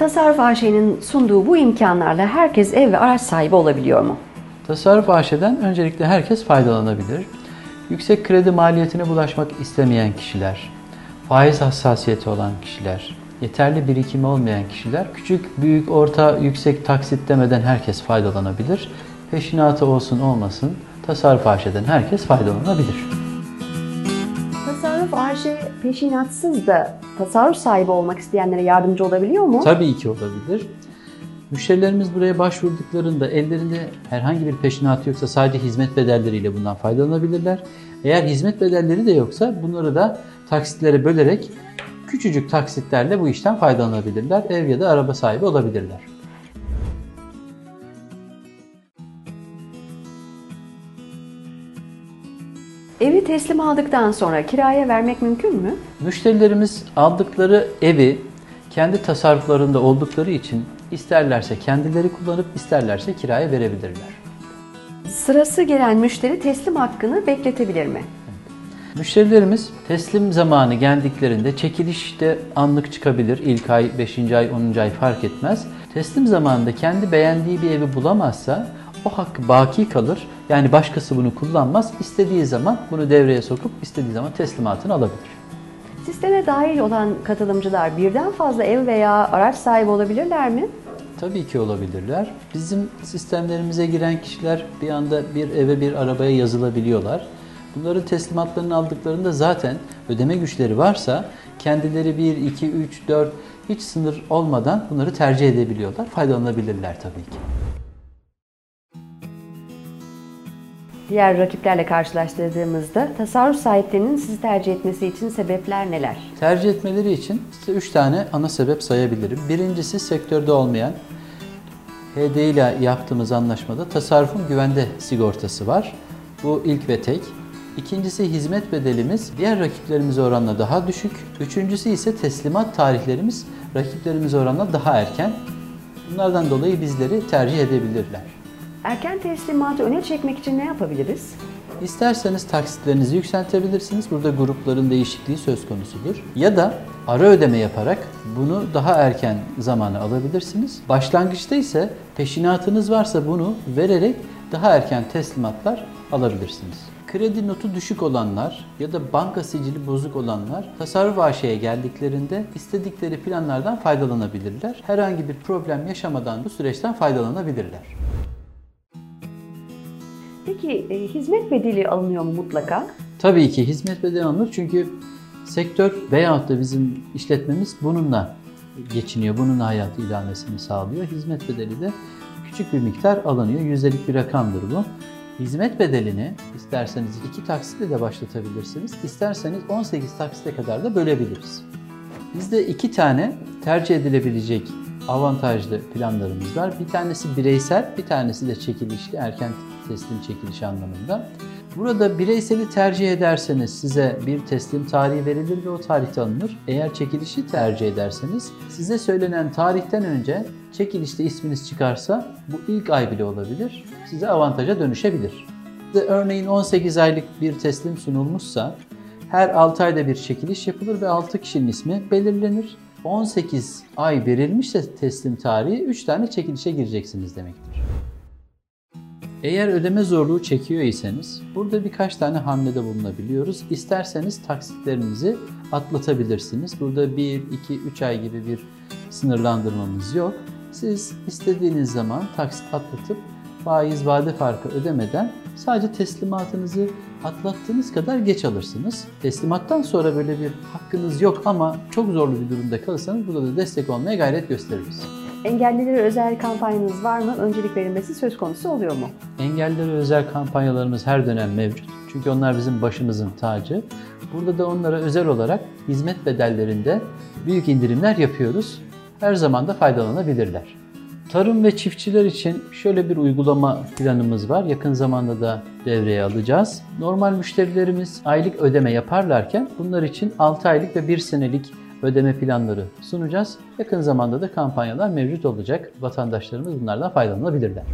Tasarruf AŞ'nin sunduğu bu imkanlarla herkes ev ve araç sahibi olabiliyor mu? Tasarruf AŞ'den öncelikle herkes faydalanabilir. Yüksek kredi maliyetine bulaşmak istemeyen kişiler, faiz hassasiyeti olan kişiler, yeterli birikimi olmayan kişiler, küçük, büyük, orta, yüksek taksit demeden herkes faydalanabilir. Peşinatı olsun olmasın tasarruf AŞ'den herkes faydalanabilir. Tasarruf AŞ peşinatsız da tasarruf sahibi olmak isteyenlere yardımcı olabiliyor mu? Tabii ki olabilir. Müşterilerimiz buraya başvurduklarında ellerinde herhangi bir peşinat yoksa sadece hizmet bedelleriyle bundan faydalanabilirler. Eğer hizmet bedelleri de yoksa bunları da taksitlere bölerek küçücük taksitlerle bu işten faydalanabilirler. Ev ya da araba sahibi olabilirler. Evi teslim aldıktan sonra kiraya vermek mümkün mü? Müşterilerimiz aldıkları evi kendi tasarruflarında oldukları için isterlerse kendileri kullanıp isterlerse kiraya verebilirler. Sırası gelen müşteri teslim hakkını bekletebilir mi? Müşterilerimiz teslim zamanı geldiklerinde çekilişte anlık çıkabilir. İlk ay, 5. ay, 10. ay fark etmez. Teslim zamanında kendi beğendiği bir evi bulamazsa o hakkı baki kalır. Yani başkası bunu kullanmaz. İstediği zaman bunu devreye sokup istediği zaman teslimatını alabilir. Sisteme dahil olan katılımcılar birden fazla ev veya araç sahibi olabilirler mi? Tabii ki olabilirler. Bizim sistemlerimize giren kişiler bir anda bir eve bir arabaya yazılabiliyorlar. Bunların teslimatlarını aldıklarında zaten ödeme güçleri varsa kendileri 1, 2, 3, 4 hiç sınır olmadan bunları tercih edebiliyorlar. Faydalanabilirler tabii ki. Diğer rakiplerle karşılaştırdığımızda tasarruf sahiplerinin sizi tercih etmesi için sebepler neler? Tercih etmeleri için size 3 tane ana sebep sayabilirim. Birincisi sektörde olmayan HD ile yaptığımız anlaşmada tasarrufun güvende sigortası var. Bu ilk ve tek. İkincisi hizmet bedelimiz diğer rakiplerimize oranla daha düşük. Üçüncüsü ise teslimat tarihlerimiz rakiplerimize oranla daha erken. Bunlardan dolayı bizleri tercih edebilirler. Erken teslimatı öne çekmek için ne yapabiliriz? İsterseniz taksitlerinizi yükseltebilirsiniz. Burada grupların değişikliği söz konusudur. Ya da ara ödeme yaparak bunu daha erken zamana alabilirsiniz. Başlangıçta ise peşinatınız varsa bunu vererek daha erken teslimatlar alabilirsiniz. Kredi notu düşük olanlar ya da banka sicili bozuk olanlar tasarruf AŞ'ye geldiklerinde istedikleri planlardan faydalanabilirler. Herhangi bir problem yaşamadan bu süreçten faydalanabilirler. Peki e, hizmet bedeli alınıyor mu mutlaka? Tabii ki hizmet bedeli alınır çünkü sektör veyahut da bizim işletmemiz bununla geçiniyor. Bunun hayat idamesini sağlıyor. Hizmet bedeli de küçük bir miktar alınıyor. Yüzdelik bir rakamdır bu. Hizmet bedelini isterseniz iki taksitle de başlatabilirsiniz. İsterseniz 18 taksite kadar da bölebiliriz. Bizde iki tane tercih edilebilecek avantajlı planlarımız var. Bir tanesi bireysel, bir tanesi de çekilişli, erken teslim çekiliş anlamında. Burada bireyseli tercih ederseniz size bir teslim tarihi verilir ve o tarihte alınır. Eğer çekilişi tercih ederseniz size söylenen tarihten önce çekilişte isminiz çıkarsa bu ilk ay bile olabilir. Size avantaja dönüşebilir. Örneğin 18 aylık bir teslim sunulmuşsa her 6 ayda bir çekiliş yapılır ve 6 kişinin ismi belirlenir. 18 ay verilmişse teslim tarihi 3 tane çekilişe gireceksiniz demektir. Eğer ödeme zorluğu çekiyor iseniz burada birkaç tane hamlede bulunabiliyoruz. İsterseniz taksitlerinizi atlatabilirsiniz. Burada 1, 2, 3 ay gibi bir sınırlandırmamız yok. Siz istediğiniz zaman taksit atlatıp faiz vade farkı ödemeden sadece teslimatınızı atlattığınız kadar geç alırsınız. Teslimattan sonra böyle bir hakkınız yok ama çok zorlu bir durumda kalırsanız burada da destek olmaya gayret gösteririz. Engellilere özel kampanyanız var mı? Öncelik verilmesi söz konusu oluyor mu? Engellilere özel kampanyalarımız her dönem mevcut. Çünkü onlar bizim başımızın tacı. Burada da onlara özel olarak hizmet bedellerinde büyük indirimler yapıyoruz. Her zaman da faydalanabilirler. Tarım ve çiftçiler için şöyle bir uygulama planımız var. Yakın zamanda da devreye alacağız. Normal müşterilerimiz aylık ödeme yaparlarken bunlar için 6 aylık ve 1 senelik ödeme planları sunacağız. Yakın zamanda da kampanyalar mevcut olacak. Vatandaşlarımız bunlardan faydalanabilirler.